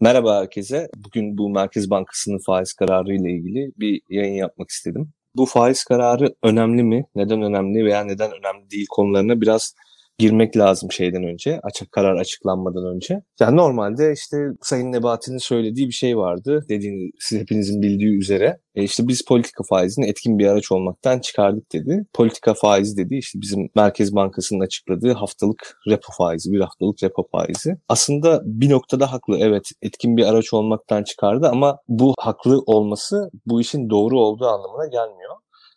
Merhaba herkese. Bugün bu Merkez Bankası'nın faiz kararı ile ilgili bir yayın yapmak istedim. Bu faiz kararı önemli mi? Neden önemli veya neden önemli değil konularına biraz girmek lazım şeyden önce, açık karar açıklanmadan önce. Yani normalde işte Sayın Nebati'nin söylediği bir şey vardı. Dediğiniz, siz hepinizin bildiği üzere. E işte biz politika faizini etkin bir araç olmaktan çıkardık dedi. Politika faizi dedi işte bizim Merkez Bankası'nın açıkladığı haftalık repo faizi, bir haftalık repo faizi. Aslında bir noktada haklı. Evet etkin bir araç olmaktan çıkardı ama bu haklı olması bu işin doğru olduğu anlamına gelmiyor.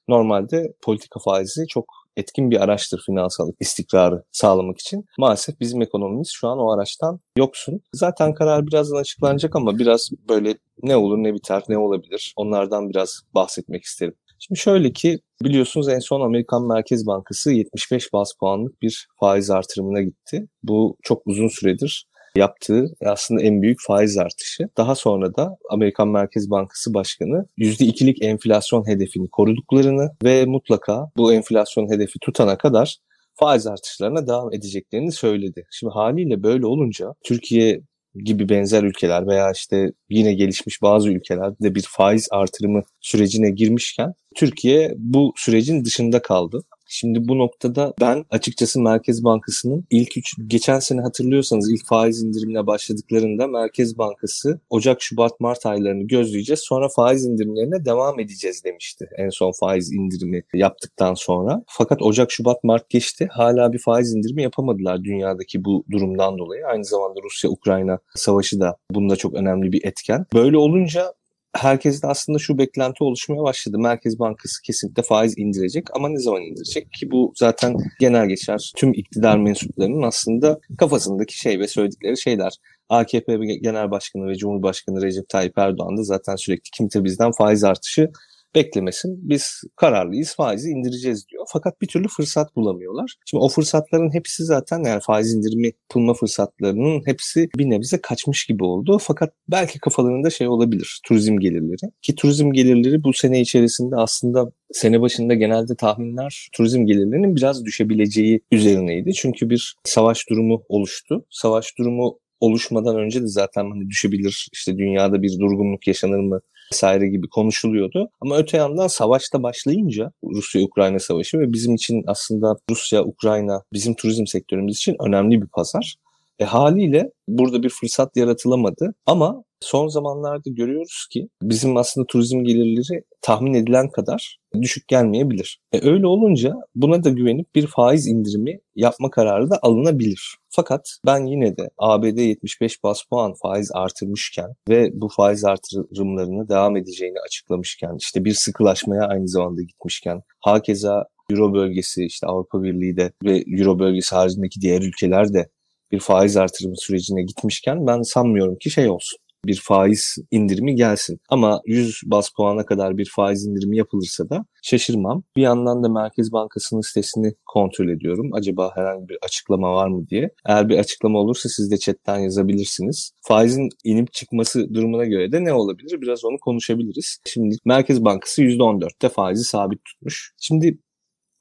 Normalde politika faizi çok etkin bir araçtır finansal istikrarı sağlamak için. Maalesef bizim ekonomimiz şu an o araçtan yoksun. Zaten karar birazdan açıklanacak ama biraz böyle ne olur ne biter ne olabilir onlardan biraz bahsetmek isterim. Şimdi şöyle ki biliyorsunuz en son Amerikan Merkez Bankası 75 bas puanlık bir faiz artırımına gitti. Bu çok uzun süredir yaptığı aslında en büyük faiz artışı. Daha sonra da Amerikan Merkez Bankası Başkanı %2'lik enflasyon hedefini koruduklarını ve mutlaka bu enflasyon hedefi tutana kadar faiz artışlarına devam edeceklerini söyledi. Şimdi haliyle böyle olunca Türkiye gibi benzer ülkeler veya işte yine gelişmiş bazı ülkelerde bir faiz artırımı sürecine girmişken Türkiye bu sürecin dışında kaldı. Şimdi bu noktada ben açıkçası Merkez Bankası'nın ilk üç, geçen sene hatırlıyorsanız ilk faiz indirimine başladıklarında Merkez Bankası Ocak, Şubat, Mart aylarını gözleyeceğiz. Sonra faiz indirimlerine devam edeceğiz demişti. En son faiz indirimi yaptıktan sonra. Fakat Ocak, Şubat, Mart geçti. Hala bir faiz indirimi yapamadılar dünyadaki bu durumdan dolayı. Aynı zamanda Rusya-Ukrayna savaşı da bunda çok önemli bir etken. Böyle olunca herkeste aslında şu beklenti oluşmaya başladı. Merkez Bankası kesinlikle faiz indirecek ama ne zaman indirecek ki bu zaten genel geçer tüm iktidar mensuplarının aslında kafasındaki şey ve söyledikleri şeyler. AKP Genel Başkanı ve Cumhurbaşkanı Recep Tayyip Erdoğan da zaten sürekli kimse bizden faiz artışı beklemesin. Biz kararlıyız faizi indireceğiz diyor. Fakat bir türlü fırsat bulamıyorlar. Şimdi o fırsatların hepsi zaten yani faiz indirimi yapılma fırsatlarının hepsi bir nebze kaçmış gibi oldu. Fakat belki kafalarında şey olabilir turizm gelirleri. Ki turizm gelirleri bu sene içerisinde aslında sene başında genelde tahminler turizm gelirlerinin biraz düşebileceği üzerineydi. Çünkü bir savaş durumu oluştu. Savaş durumu oluşmadan önce de zaten hani düşebilir işte dünyada bir durgunluk yaşanır mı vesaire gibi konuşuluyordu. Ama öte yandan savaşta başlayınca Rusya-Ukrayna savaşı ve bizim için aslında Rusya-Ukrayna bizim turizm sektörümüz için önemli bir pazar. E, haliyle burada bir fırsat yaratılamadı ama son zamanlarda görüyoruz ki bizim aslında turizm gelirleri tahmin edilen kadar düşük gelmeyebilir. E, öyle olunca buna da güvenip bir faiz indirimi yapma kararı da alınabilir. Fakat ben yine de ABD 75 bas puan faiz artırmışken ve bu faiz artırımlarını devam edeceğini açıklamışken işte bir sıkılaşmaya aynı zamanda gitmişken hakeza Euro bölgesi işte Avrupa Birliği de ve Euro bölgesi haricindeki diğer ülkeler de bir faiz artırımı sürecine gitmişken ben sanmıyorum ki şey olsun bir faiz indirimi gelsin. Ama 100 bas puana kadar bir faiz indirimi yapılırsa da şaşırmam. Bir yandan da Merkez Bankası'nın sitesini kontrol ediyorum. Acaba herhangi bir açıklama var mı diye. Eğer bir açıklama olursa siz de chatten yazabilirsiniz. Faizin inip çıkması durumuna göre de ne olabilir? Biraz onu konuşabiliriz. Şimdi Merkez Bankası %14'te faizi sabit tutmuş. Şimdi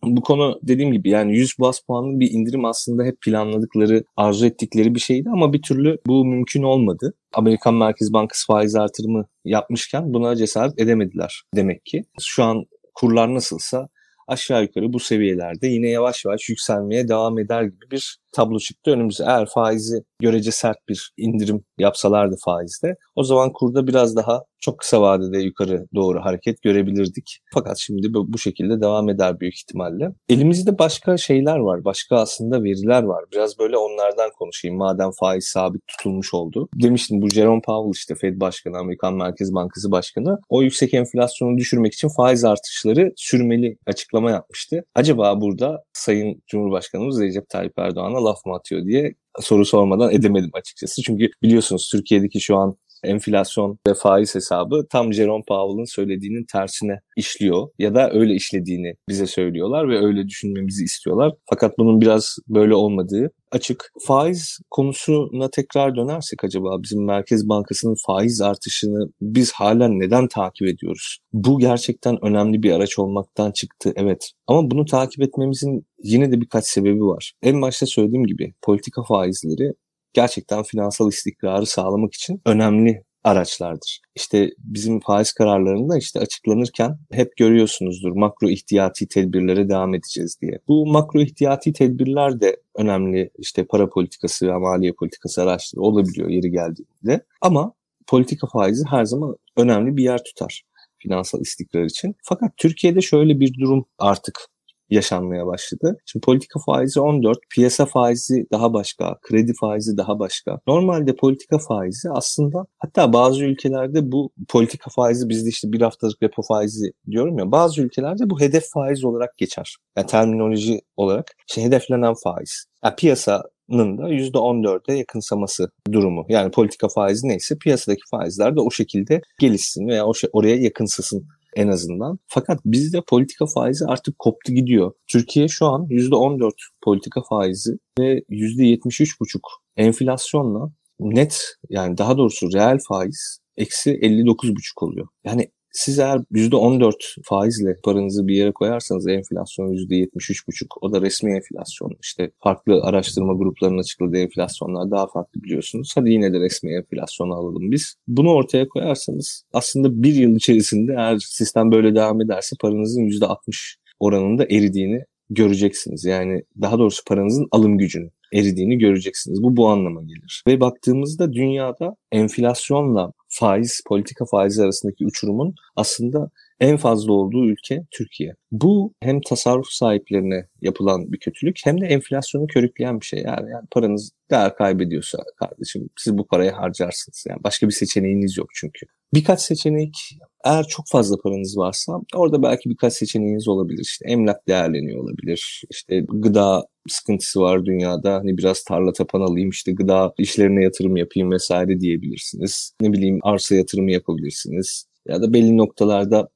bu konu dediğim gibi yani 100 bas puanlı bir indirim aslında hep planladıkları, arzu ettikleri bir şeydi ama bir türlü bu mümkün olmadı. Amerikan Merkez Bankası faiz artırımı yapmışken buna cesaret edemediler demek ki. Şu an kurlar nasılsa aşağı yukarı bu seviyelerde yine yavaş yavaş yükselmeye devam eder gibi bir tablo çıktı önümüze. Eğer faizi görece sert bir indirim yapsalardı faizde o zaman kurda biraz daha çok kısa vadede yukarı doğru hareket görebilirdik. Fakat şimdi bu, şekilde devam eder büyük ihtimalle. Elimizde başka şeyler var. Başka aslında veriler var. Biraz böyle onlardan konuşayım. Madem faiz sabit tutulmuş oldu. Demiştim bu Jerome Powell işte Fed Başkanı, Amerikan Merkez Bankası Başkanı o yüksek enflasyonu düşürmek için faiz artışları sürmeli açıklama yapmıştı. Acaba burada Sayın Cumhurbaşkanımız Recep Tayyip Erdoğan'a laf mı atıyor diye soru sormadan edemedim açıkçası. Çünkü biliyorsunuz Türkiye'deki şu an enflasyon ve faiz hesabı tam Jerome Powell'ın söylediğinin tersine işliyor ya da öyle işlediğini bize söylüyorlar ve öyle düşünmemizi istiyorlar. Fakat bunun biraz böyle olmadığı açık. Faiz konusuna tekrar dönersek acaba bizim Merkez Bankası'nın faiz artışını biz hala neden takip ediyoruz? Bu gerçekten önemli bir araç olmaktan çıktı evet. Ama bunu takip etmemizin yine de birkaç sebebi var. En başta söylediğim gibi politika faizleri gerçekten finansal istikrarı sağlamak için önemli araçlardır. İşte bizim faiz kararlarında işte açıklanırken hep görüyorsunuzdur makro ihtiyati tedbirlere devam edeceğiz diye. Bu makro ihtiyati tedbirler de önemli işte para politikası ve maliye politikası araçları olabiliyor yeri geldiğinde. Ama politika faizi her zaman önemli bir yer tutar finansal istikrar için. Fakat Türkiye'de şöyle bir durum artık yaşanmaya başladı. Şimdi politika faizi 14, piyasa faizi daha başka, kredi faizi daha başka. Normalde politika faizi aslında hatta bazı ülkelerde bu politika faizi bizde işte bir haftalık repo faizi diyorum ya bazı ülkelerde bu hedef faiz olarak geçer. Yani terminoloji olarak işte hedeflenen faiz. Yani piyasanın da %14'e yakınsaması durumu. Yani politika faizi neyse piyasadaki faizler de o şekilde gelişsin veya oraya yakınsasın en azından. Fakat bizde politika faizi artık koptu gidiyor. Türkiye şu an %14 politika faizi ve %73,5 enflasyonla net yani daha doğrusu reel faiz eksi 59,5 oluyor. Yani siz eğer %14 faizle paranızı bir yere koyarsanız enflasyon %73,5 o da resmi enflasyon. İşte farklı araştırma gruplarının açıkladığı enflasyonlar daha farklı biliyorsunuz. Hadi yine de resmi enflasyonu alalım biz. Bunu ortaya koyarsanız aslında bir yıl içerisinde eğer sistem böyle devam ederse paranızın %60 oranında eridiğini göreceksiniz. Yani daha doğrusu paranızın alım gücünü eridiğini göreceksiniz. Bu bu anlama gelir. Ve baktığımızda dünyada enflasyonla faiz, politika faizi arasındaki uçurumun aslında en fazla olduğu ülke Türkiye. Bu hem tasarruf sahiplerine yapılan bir kötülük hem de enflasyonu körükleyen bir şey. Yani, yani paranız değer kaybediyorsa kardeşim siz bu parayı harcarsınız. Yani başka bir seçeneğiniz yok çünkü. Birkaç seçenek eğer çok fazla paranız varsa orada belki birkaç seçeneğiniz olabilir. İşte emlak değerleniyor olabilir. İşte gıda sıkıntısı var dünyada. Hani biraz tarla tapan alayım işte gıda işlerine yatırım yapayım vesaire diyebilirsiniz. Ne bileyim arsa yatırımı yapabilirsiniz. Ya da belli noktalarda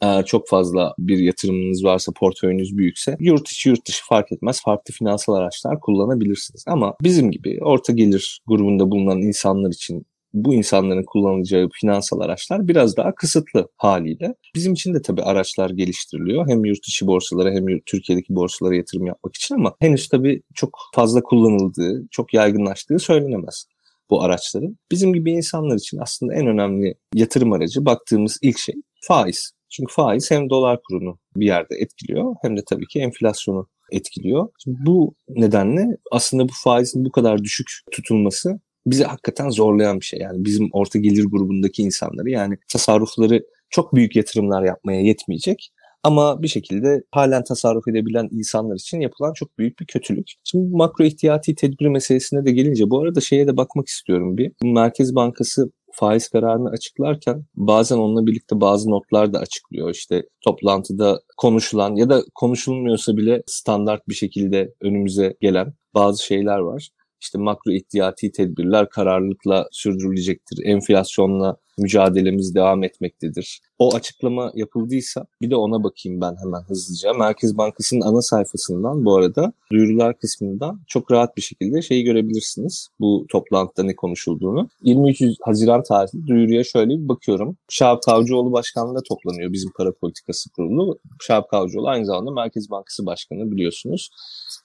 eğer çok fazla bir yatırımınız varsa, portföyünüz büyükse yurt içi yurt dışı fark etmez farklı finansal araçlar kullanabilirsiniz. Ama bizim gibi orta gelir grubunda bulunan insanlar için bu insanların kullanacağı finansal araçlar biraz daha kısıtlı haliyle. Bizim için de tabii araçlar geliştiriliyor. Hem yurt içi borsalara hem Türkiye'deki borsalara yatırım yapmak için ama henüz tabii çok fazla kullanıldığı, çok yaygınlaştığı söylenemez bu araçların. Bizim gibi insanlar için aslında en önemli yatırım aracı baktığımız ilk şey faiz. Çünkü faiz hem dolar kurunu bir yerde etkiliyor hem de tabii ki enflasyonu etkiliyor. Şimdi bu nedenle aslında bu faizin bu kadar düşük tutulması bizi hakikaten zorlayan bir şey. Yani bizim orta gelir grubundaki insanları yani tasarrufları çok büyük yatırımlar yapmaya yetmeyecek. Ama bir şekilde halen tasarruf edebilen insanlar için yapılan çok büyük bir kötülük. Şimdi makro ihtiyati tedbir meselesine de gelince bu arada şeye de bakmak istiyorum bir. Merkez Bankası faiz kararını açıklarken bazen onunla birlikte bazı notlar da açıklıyor. İşte toplantıda konuşulan ya da konuşulmuyorsa bile standart bir şekilde önümüze gelen bazı şeyler var işte makro ihtiyati tedbirler kararlılıkla sürdürülecektir. Enflasyonla mücadelemiz devam etmektedir. O açıklama yapıldıysa bir de ona bakayım ben hemen hızlıca. Merkez Bankası'nın ana sayfasından bu arada duyurular kısmından çok rahat bir şekilde şeyi görebilirsiniz. Bu toplantıda ne konuşulduğunu. 23 Haziran tarihli duyuruya şöyle bir bakıyorum. Şahap Kavcıoğlu Başkanlığı'nda toplanıyor bizim para politikası kurulu. Şahap Kavcıoğlu aynı zamanda Merkez Bankası Başkanı biliyorsunuz.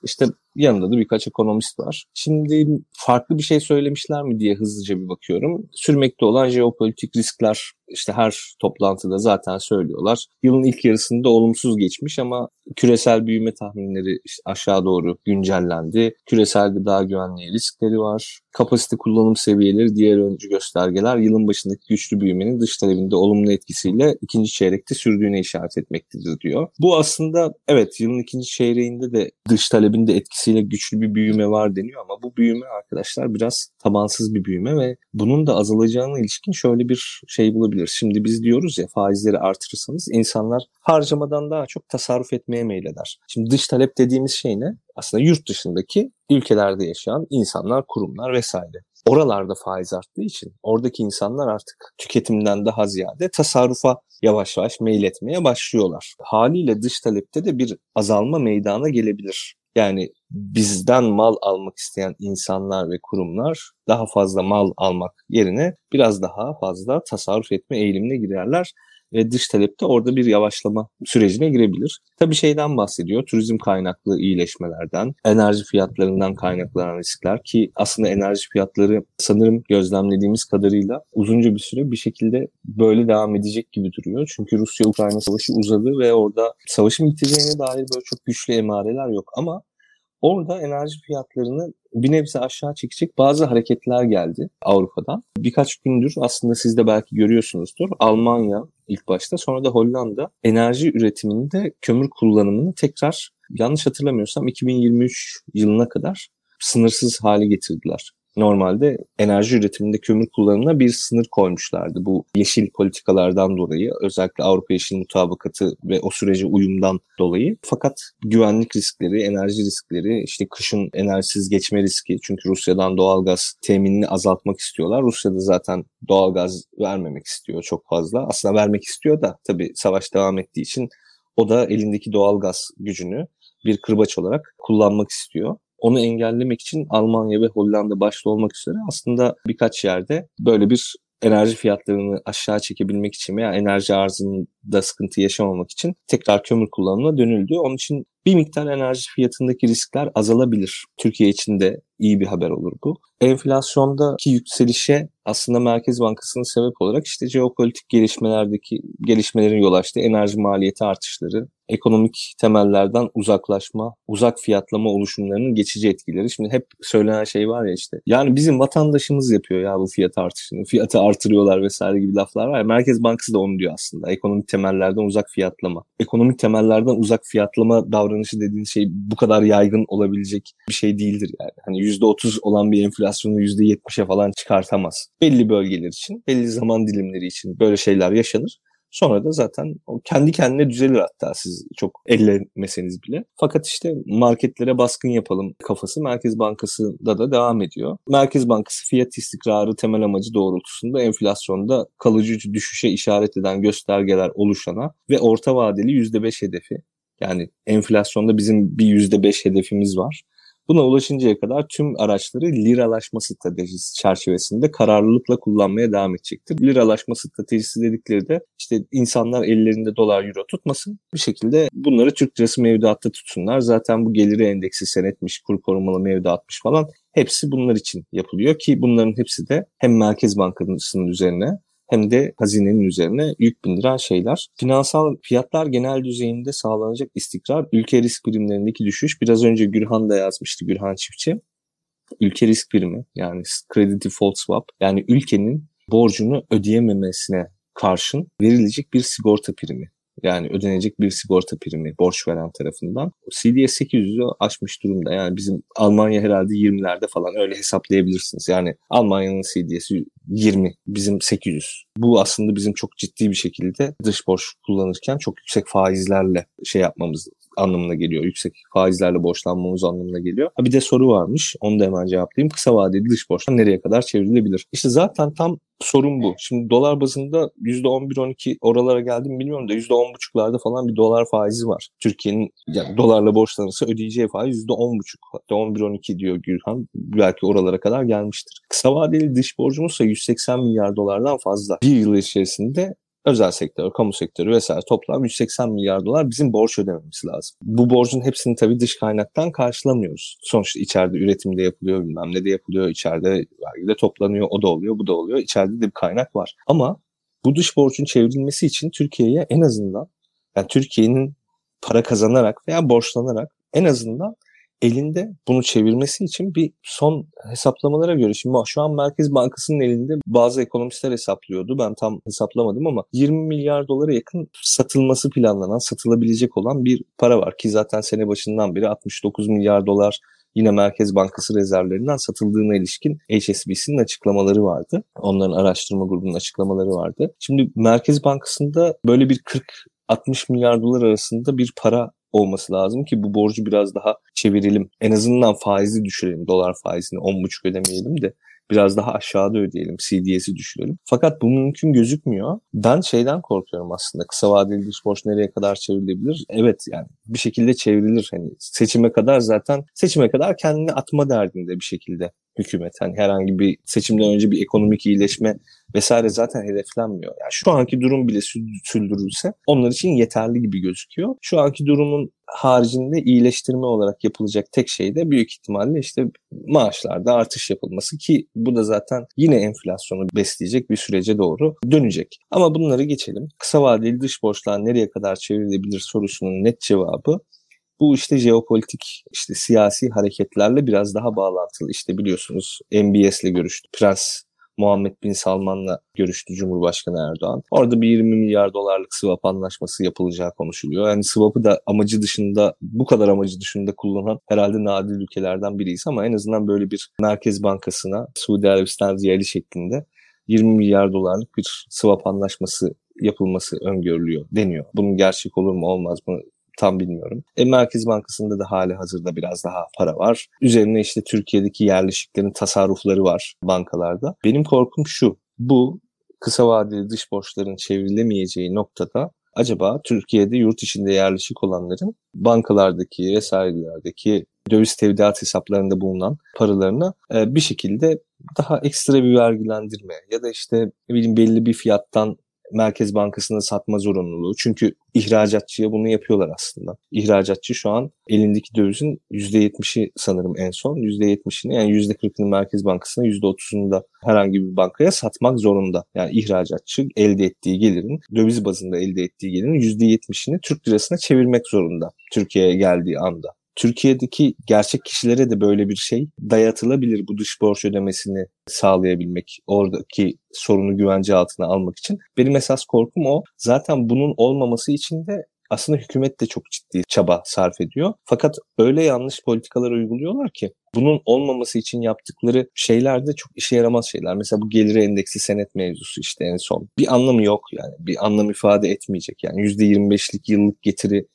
İşte yanında da birkaç ekonomist var. Şimdi farklı bir şey söylemişler mi diye hızlıca bir bakıyorum. Sürmekte olan jeopolitik riskler işte her toplantıda zaten söylüyorlar. Yılın ilk yarısında olumsuz geçmiş ama küresel büyüme tahminleri işte aşağı doğru güncellendi. Küresel gıda güvenliği riskleri var. Kapasite kullanım seviyeleri diğer öncü göstergeler yılın başındaki güçlü büyümenin dış talebinde olumlu etkisiyle ikinci çeyrekte sürdüğüne işaret etmektedir diyor. Bu aslında evet yılın ikinci çeyreğinde de dış talebinde etkisiyle güçlü bir büyüme var deniyor ama bu büyüme arkadaşlar biraz tabansız bir büyüme ve bunun da azalacağına ilişkin şöyle bir şey bulabilir. Şimdi biz diyoruz ya faizleri artırırsanız insanlar harcamadan daha çok tasarruf etmeye meyleder. Şimdi dış talep dediğimiz şey ne? Aslında yurt dışındaki ülkelerde yaşayan insanlar, kurumlar vesaire. Oralarda faiz arttığı için oradaki insanlar artık tüketimden daha ziyade tasarrufa yavaş yavaş meyletmeye başlıyorlar. Haliyle dış talepte de bir azalma meydana gelebilir. Yani bizden mal almak isteyen insanlar ve kurumlar daha fazla mal almak yerine biraz daha fazla tasarruf etme eğilimine girerler. Ve dış talepte orada bir yavaşlama sürecine girebilir. Tabii şeyden bahsediyor. Turizm kaynaklı iyileşmelerden, enerji fiyatlarından kaynaklanan riskler ki aslında enerji fiyatları sanırım gözlemlediğimiz kadarıyla uzunca bir süre bir şekilde böyle devam edecek gibi duruyor. Çünkü Rusya-Ukrayna savaşı uzadı ve orada savaşın biteceğine dair böyle çok güçlü emareler yok ama Orada enerji fiyatlarını bir nebze aşağı çekecek bazı hareketler geldi Avrupa'dan. Birkaç gündür aslında siz de belki görüyorsunuzdur. Almanya ilk başta sonra da Hollanda enerji üretiminde kömür kullanımını tekrar yanlış hatırlamıyorsam 2023 yılına kadar sınırsız hale getirdiler normalde enerji üretiminde kömür kullanımına bir sınır koymuşlardı. Bu yeşil politikalardan dolayı özellikle Avrupa Yeşil Mutabakatı ve o sürece uyumdan dolayı. Fakat güvenlik riskleri, enerji riskleri, işte kışın enerjisiz geçme riski çünkü Rusya'dan doğalgaz teminini azaltmak istiyorlar. Rusya da zaten doğalgaz vermemek istiyor çok fazla. Aslında vermek istiyor da tabii savaş devam ettiği için o da elindeki doğalgaz gücünü bir kırbaç olarak kullanmak istiyor. Onu engellemek için Almanya ve Hollanda başta olmak üzere aslında birkaç yerde böyle bir enerji fiyatlarını aşağı çekebilmek için veya enerji arzında sıkıntı yaşamamak için tekrar kömür kullanımına dönüldü. Onun için bir miktar enerji fiyatındaki riskler azalabilir. Türkiye için de iyi bir haber olur bu. Enflasyondaki yükselişe aslında Merkez Bankası'nın sebep olarak işte jeopolitik gelişmelerdeki gelişmelerin yol açtığı enerji maliyeti artışları, ekonomik temellerden uzaklaşma, uzak fiyatlama oluşumlarının geçici etkileri. Şimdi hep söylenen şey var ya işte. Yani bizim vatandaşımız yapıyor ya bu fiyat artışını. Fiyatı artırıyorlar vesaire gibi laflar var ya. Merkez Bankası da onu diyor aslında. Ekonomik temellerden uzak fiyatlama. Ekonomik temellerden uzak fiyatlama davranışı dediğin şey bu kadar yaygın olabilecek bir şey değildir yani. Hani %30 olan bir enflasyonu %70'e falan çıkartamaz. Belli bölgeler için, belli zaman dilimleri için böyle şeyler yaşanır. Sonra da zaten kendi kendine düzelir hatta siz çok ellemeseniz bile. Fakat işte marketlere baskın yapalım kafası Merkez Bankası'da da devam ediyor. Merkez Bankası fiyat istikrarı temel amacı doğrultusunda enflasyonda kalıcı düşüşe işaret eden göstergeler oluşana ve orta vadeli %5 hedefi yani enflasyonda bizim bir %5 hedefimiz var. Buna ulaşıncaya kadar tüm araçları liralaşma stratejisi çerçevesinde kararlılıkla kullanmaya devam edecektir. Liralaşma stratejisi dedikleri de işte insanlar ellerinde dolar euro tutmasın. Bir şekilde bunları Türk lirası mevduatta tutsunlar. Zaten bu geliri endeksi senetmiş, kur korumalı mevduatmış falan hepsi bunlar için yapılıyor ki bunların hepsi de hem Merkez Bankası'nın üzerine hem de hazinenin üzerine yük bindiren şeyler. Finansal fiyatlar genel düzeyinde sağlanacak istikrar, ülke risk birimlerindeki düşüş. Biraz önce Gürhan da yazmıştı Gürhan Çiftçi. Ülke risk birimi yani credit default swap yani ülkenin borcunu ödeyememesine karşın verilecek bir sigorta primi. Yani ödenecek bir sigorta primi borç veren tarafından. CDS 800'ü aşmış durumda. Yani bizim Almanya herhalde 20'lerde falan öyle hesaplayabilirsiniz. Yani Almanya'nın CDS'i 20, bizim 800. Bu aslında bizim çok ciddi bir şekilde dış borç kullanırken çok yüksek faizlerle şey yapmamız anlamına geliyor. Yüksek faizlerle borçlanmamız anlamına geliyor. Ha bir de soru varmış. Onu da hemen cevaplayayım. Kısa vadeli dış borçlar nereye kadar çevrilebilir? İşte zaten tam sorun bu. Şimdi dolar bazında %11-12 oralara geldim bilmiyorum da %10,5'larda falan bir dolar faizi var. Türkiye'nin yani dolarla borçlanırsa ödeyeceği faiz %10,5 hatta 11-12 diyor Gürhan. Belki oralara kadar gelmiştir. Kısa vadeli dış borcumuzsa 180 milyar dolardan fazla. Bir yıl içerisinde özel sektör, kamu sektörü vesaire toplam 180 milyar dolar bizim borç ödememiz lazım. Bu borcun hepsini tabii dış kaynaktan karşılamıyoruz. Sonuçta içeride üretimde yapılıyor, bilmem ne de yapılıyor, içeride vergide toplanıyor, o da oluyor, bu da oluyor. İçeride de bir kaynak var. Ama bu dış borcun çevrilmesi için Türkiye'ye en azından yani Türkiye'nin para kazanarak veya borçlanarak en azından elinde bunu çevirmesi için bir son hesaplamalara göre şimdi şu an Merkez Bankası'nın elinde bazı ekonomistler hesaplıyordu. Ben tam hesaplamadım ama 20 milyar dolara yakın satılması planlanan, satılabilecek olan bir para var ki zaten sene başından beri 69 milyar dolar yine Merkez Bankası rezervlerinden satıldığına ilişkin HSBC'nin açıklamaları vardı. Onların araştırma grubunun açıklamaları vardı. Şimdi Merkez Bankası'nda böyle bir 40 60 milyar dolar arasında bir para olması lazım ki bu borcu biraz daha çevirelim. En azından faizi düşürelim. Dolar faizini 10,5 ödemeyelim de Biraz daha aşağıda ödeyelim. CDS'i düşürelim. Fakat bu mümkün gözükmüyor. Ben şeyden korkuyorum aslında. Kısa vadeli dış borç nereye kadar çevrilebilir? Evet yani bir şekilde çevrilir. Hani seçime kadar zaten seçime kadar kendini atma derdinde bir şekilde hükümet. Hani herhangi bir seçimden önce bir ekonomik iyileşme vesaire zaten hedeflenmiyor. Yani şu anki durum bile sürdürülse onlar için yeterli gibi gözüküyor. Şu anki durumun haricinde iyileştirme olarak yapılacak tek şey de büyük ihtimalle işte maaşlarda artış yapılması ki bu da zaten yine enflasyonu besleyecek bir sürece doğru dönecek. Ama bunları geçelim. Kısa vadeli dış borçlar nereye kadar çevrilebilir sorusunun net cevabı bu işte jeopolitik, işte siyasi hareketlerle biraz daha bağlantılı. İşte biliyorsunuz MBS'le görüştü. Prens Muhammed Bin Salman'la görüştü Cumhurbaşkanı Erdoğan. Orada bir 20 milyar dolarlık swap anlaşması yapılacağı konuşuluyor. Yani swap'ı da amacı dışında, bu kadar amacı dışında kullanan herhalde nadir ülkelerden biriyiz ama en azından böyle bir Merkez Bankası'na Suudi Arabistan riyali şeklinde 20 milyar dolarlık bir swap anlaşması yapılması öngörülüyor deniyor. Bunun gerçek olur mu olmaz mı tam bilmiyorum. E, Merkez Bankası'nda da hali hazırda biraz daha para var. Üzerine işte Türkiye'deki yerleşiklerin tasarrufları var bankalarda. Benim korkum şu. Bu kısa vadeli dış borçların çevrilemeyeceği noktada acaba Türkiye'de yurt içinde yerleşik olanların bankalardaki vesairelerdeki döviz tevdiat hesaplarında bulunan paralarına e, bir şekilde daha ekstra bir vergilendirme ya da işte bileyim belli bir fiyattan Merkez Bankası'na satma zorunluluğu. Çünkü ihracatçıya bunu yapıyorlar aslında. İhracatçı şu an elindeki dövizin %70'i sanırım en son. %70'ini yani %40'ını Merkez Bankası'na %30'unu da herhangi bir bankaya satmak zorunda. Yani ihracatçı elde ettiği gelirin, döviz bazında elde ettiği gelirin %70'ini Türk lirasına çevirmek zorunda. Türkiye'ye geldiği anda. Türkiye'deki gerçek kişilere de böyle bir şey dayatılabilir bu dış borç ödemesini sağlayabilmek, oradaki sorunu güvence altına almak için. Benim esas korkum o. Zaten bunun olmaması için de aslında hükümet de çok ciddi çaba sarf ediyor. Fakat öyle yanlış politikalar uyguluyorlar ki bunun olmaması için yaptıkları şeyler de çok işe yaramaz şeyler. Mesela bu gelir endeksi senet mevzusu işte en son. Bir anlamı yok yani. Bir anlam ifade etmeyecek yani. %25'lik yıllık getiri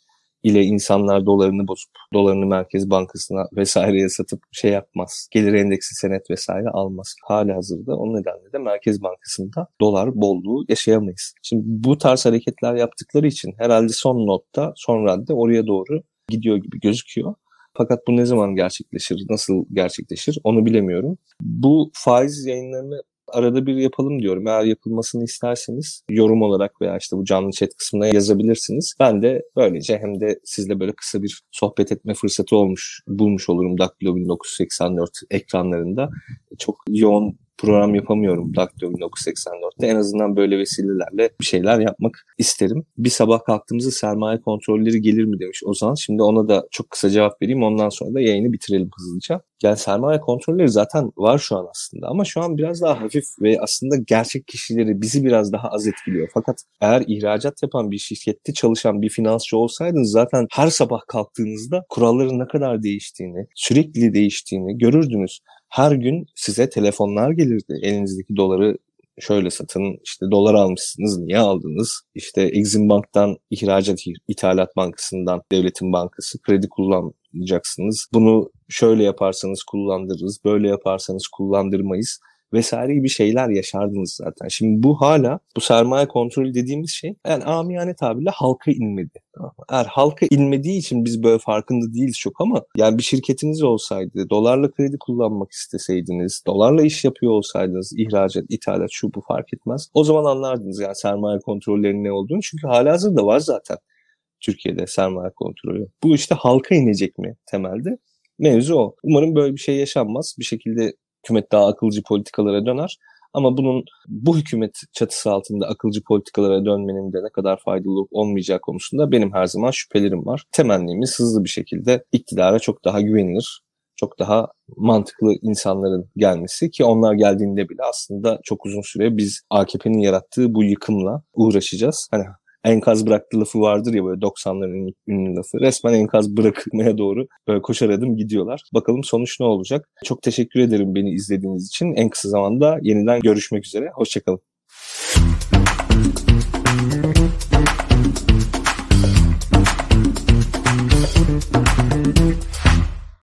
ile insanlar dolarını bozup dolarını Merkez Bankası'na vesaireye satıp şey yapmaz. Gelir endeksi senet vesaire almaz. Hali hazırda o nedenle de Merkez Bankası'nda dolar bolluğu yaşayamayız. Şimdi bu tarz hareketler yaptıkları için herhalde son notta son radde oraya doğru gidiyor gibi gözüküyor. Fakat bu ne zaman gerçekleşir, nasıl gerçekleşir onu bilemiyorum. Bu faiz yayınlarını arada bir yapalım diyorum. Eğer yapılmasını isterseniz yorum olarak veya işte bu canlı chat kısmına yazabilirsiniz. Ben de böylece hem de sizle böyle kısa bir sohbet etme fırsatı olmuş bulmuş olurum Daktilo 1984 ekranlarında. Çok yoğun program yapamıyorum Daktilo 1984'te. En azından böyle vesilelerle bir şeyler yapmak isterim. Bir sabah kalktığımızda sermaye kontrolleri gelir mi demiş Ozan. Şimdi ona da çok kısa cevap vereyim. Ondan sonra da yayını bitirelim hızlıca. Yani sermaye kontrolleri zaten var şu an aslında ama şu an biraz daha hafif ve aslında gerçek kişileri bizi biraz daha az etkiliyor. Fakat eğer ihracat yapan bir şirkette çalışan bir finansçı olsaydınız zaten her sabah kalktığınızda kuralların ne kadar değiştiğini, sürekli değiştiğini görürdünüz her gün size telefonlar gelirdi. Elinizdeki doları şöyle satın işte dolar almışsınız niye aldınız? İşte Exim Bank'tan ihracat ithalat bankasından devletin bankası kredi kullanacaksınız. Bunu şöyle yaparsanız kullandırırız, böyle yaparsanız kullandırmayız vesaire gibi şeyler yaşardınız zaten. Şimdi bu hala bu sermaye kontrolü dediğimiz şey yani amiyane tabirle halka inmedi. Eğer halka inmediği için biz böyle farkında değiliz çok ama yani bir şirketiniz olsaydı, dolarla kredi kullanmak isteseydiniz, dolarla iş yapıyor olsaydınız, ihracat, ithalat şu bu fark etmez. O zaman anlardınız yani sermaye kontrollerinin ne olduğunu. Çünkü hala hazırda var zaten Türkiye'de sermaye kontrolü. Bu işte halka inecek mi temelde? Mevzu o. Umarım böyle bir şey yaşanmaz. Bir şekilde hükümet daha akılcı politikalara döner. Ama bunun bu hükümet çatısı altında akılcı politikalara dönmenin de ne kadar faydalı olmayacağı konusunda benim her zaman şüphelerim var. Temennimiz hızlı bir şekilde iktidara çok daha güvenilir, çok daha mantıklı insanların gelmesi ki onlar geldiğinde bile aslında çok uzun süre biz AKP'nin yarattığı bu yıkımla uğraşacağız. Hani enkaz bıraktı lafı vardır ya böyle 90'ların ünlü lafı. Resmen enkaz bırakmaya doğru böyle koşar adım gidiyorlar. Bakalım sonuç ne olacak? Çok teşekkür ederim beni izlediğiniz için. En kısa zamanda yeniden görüşmek üzere. Hoşçakalın.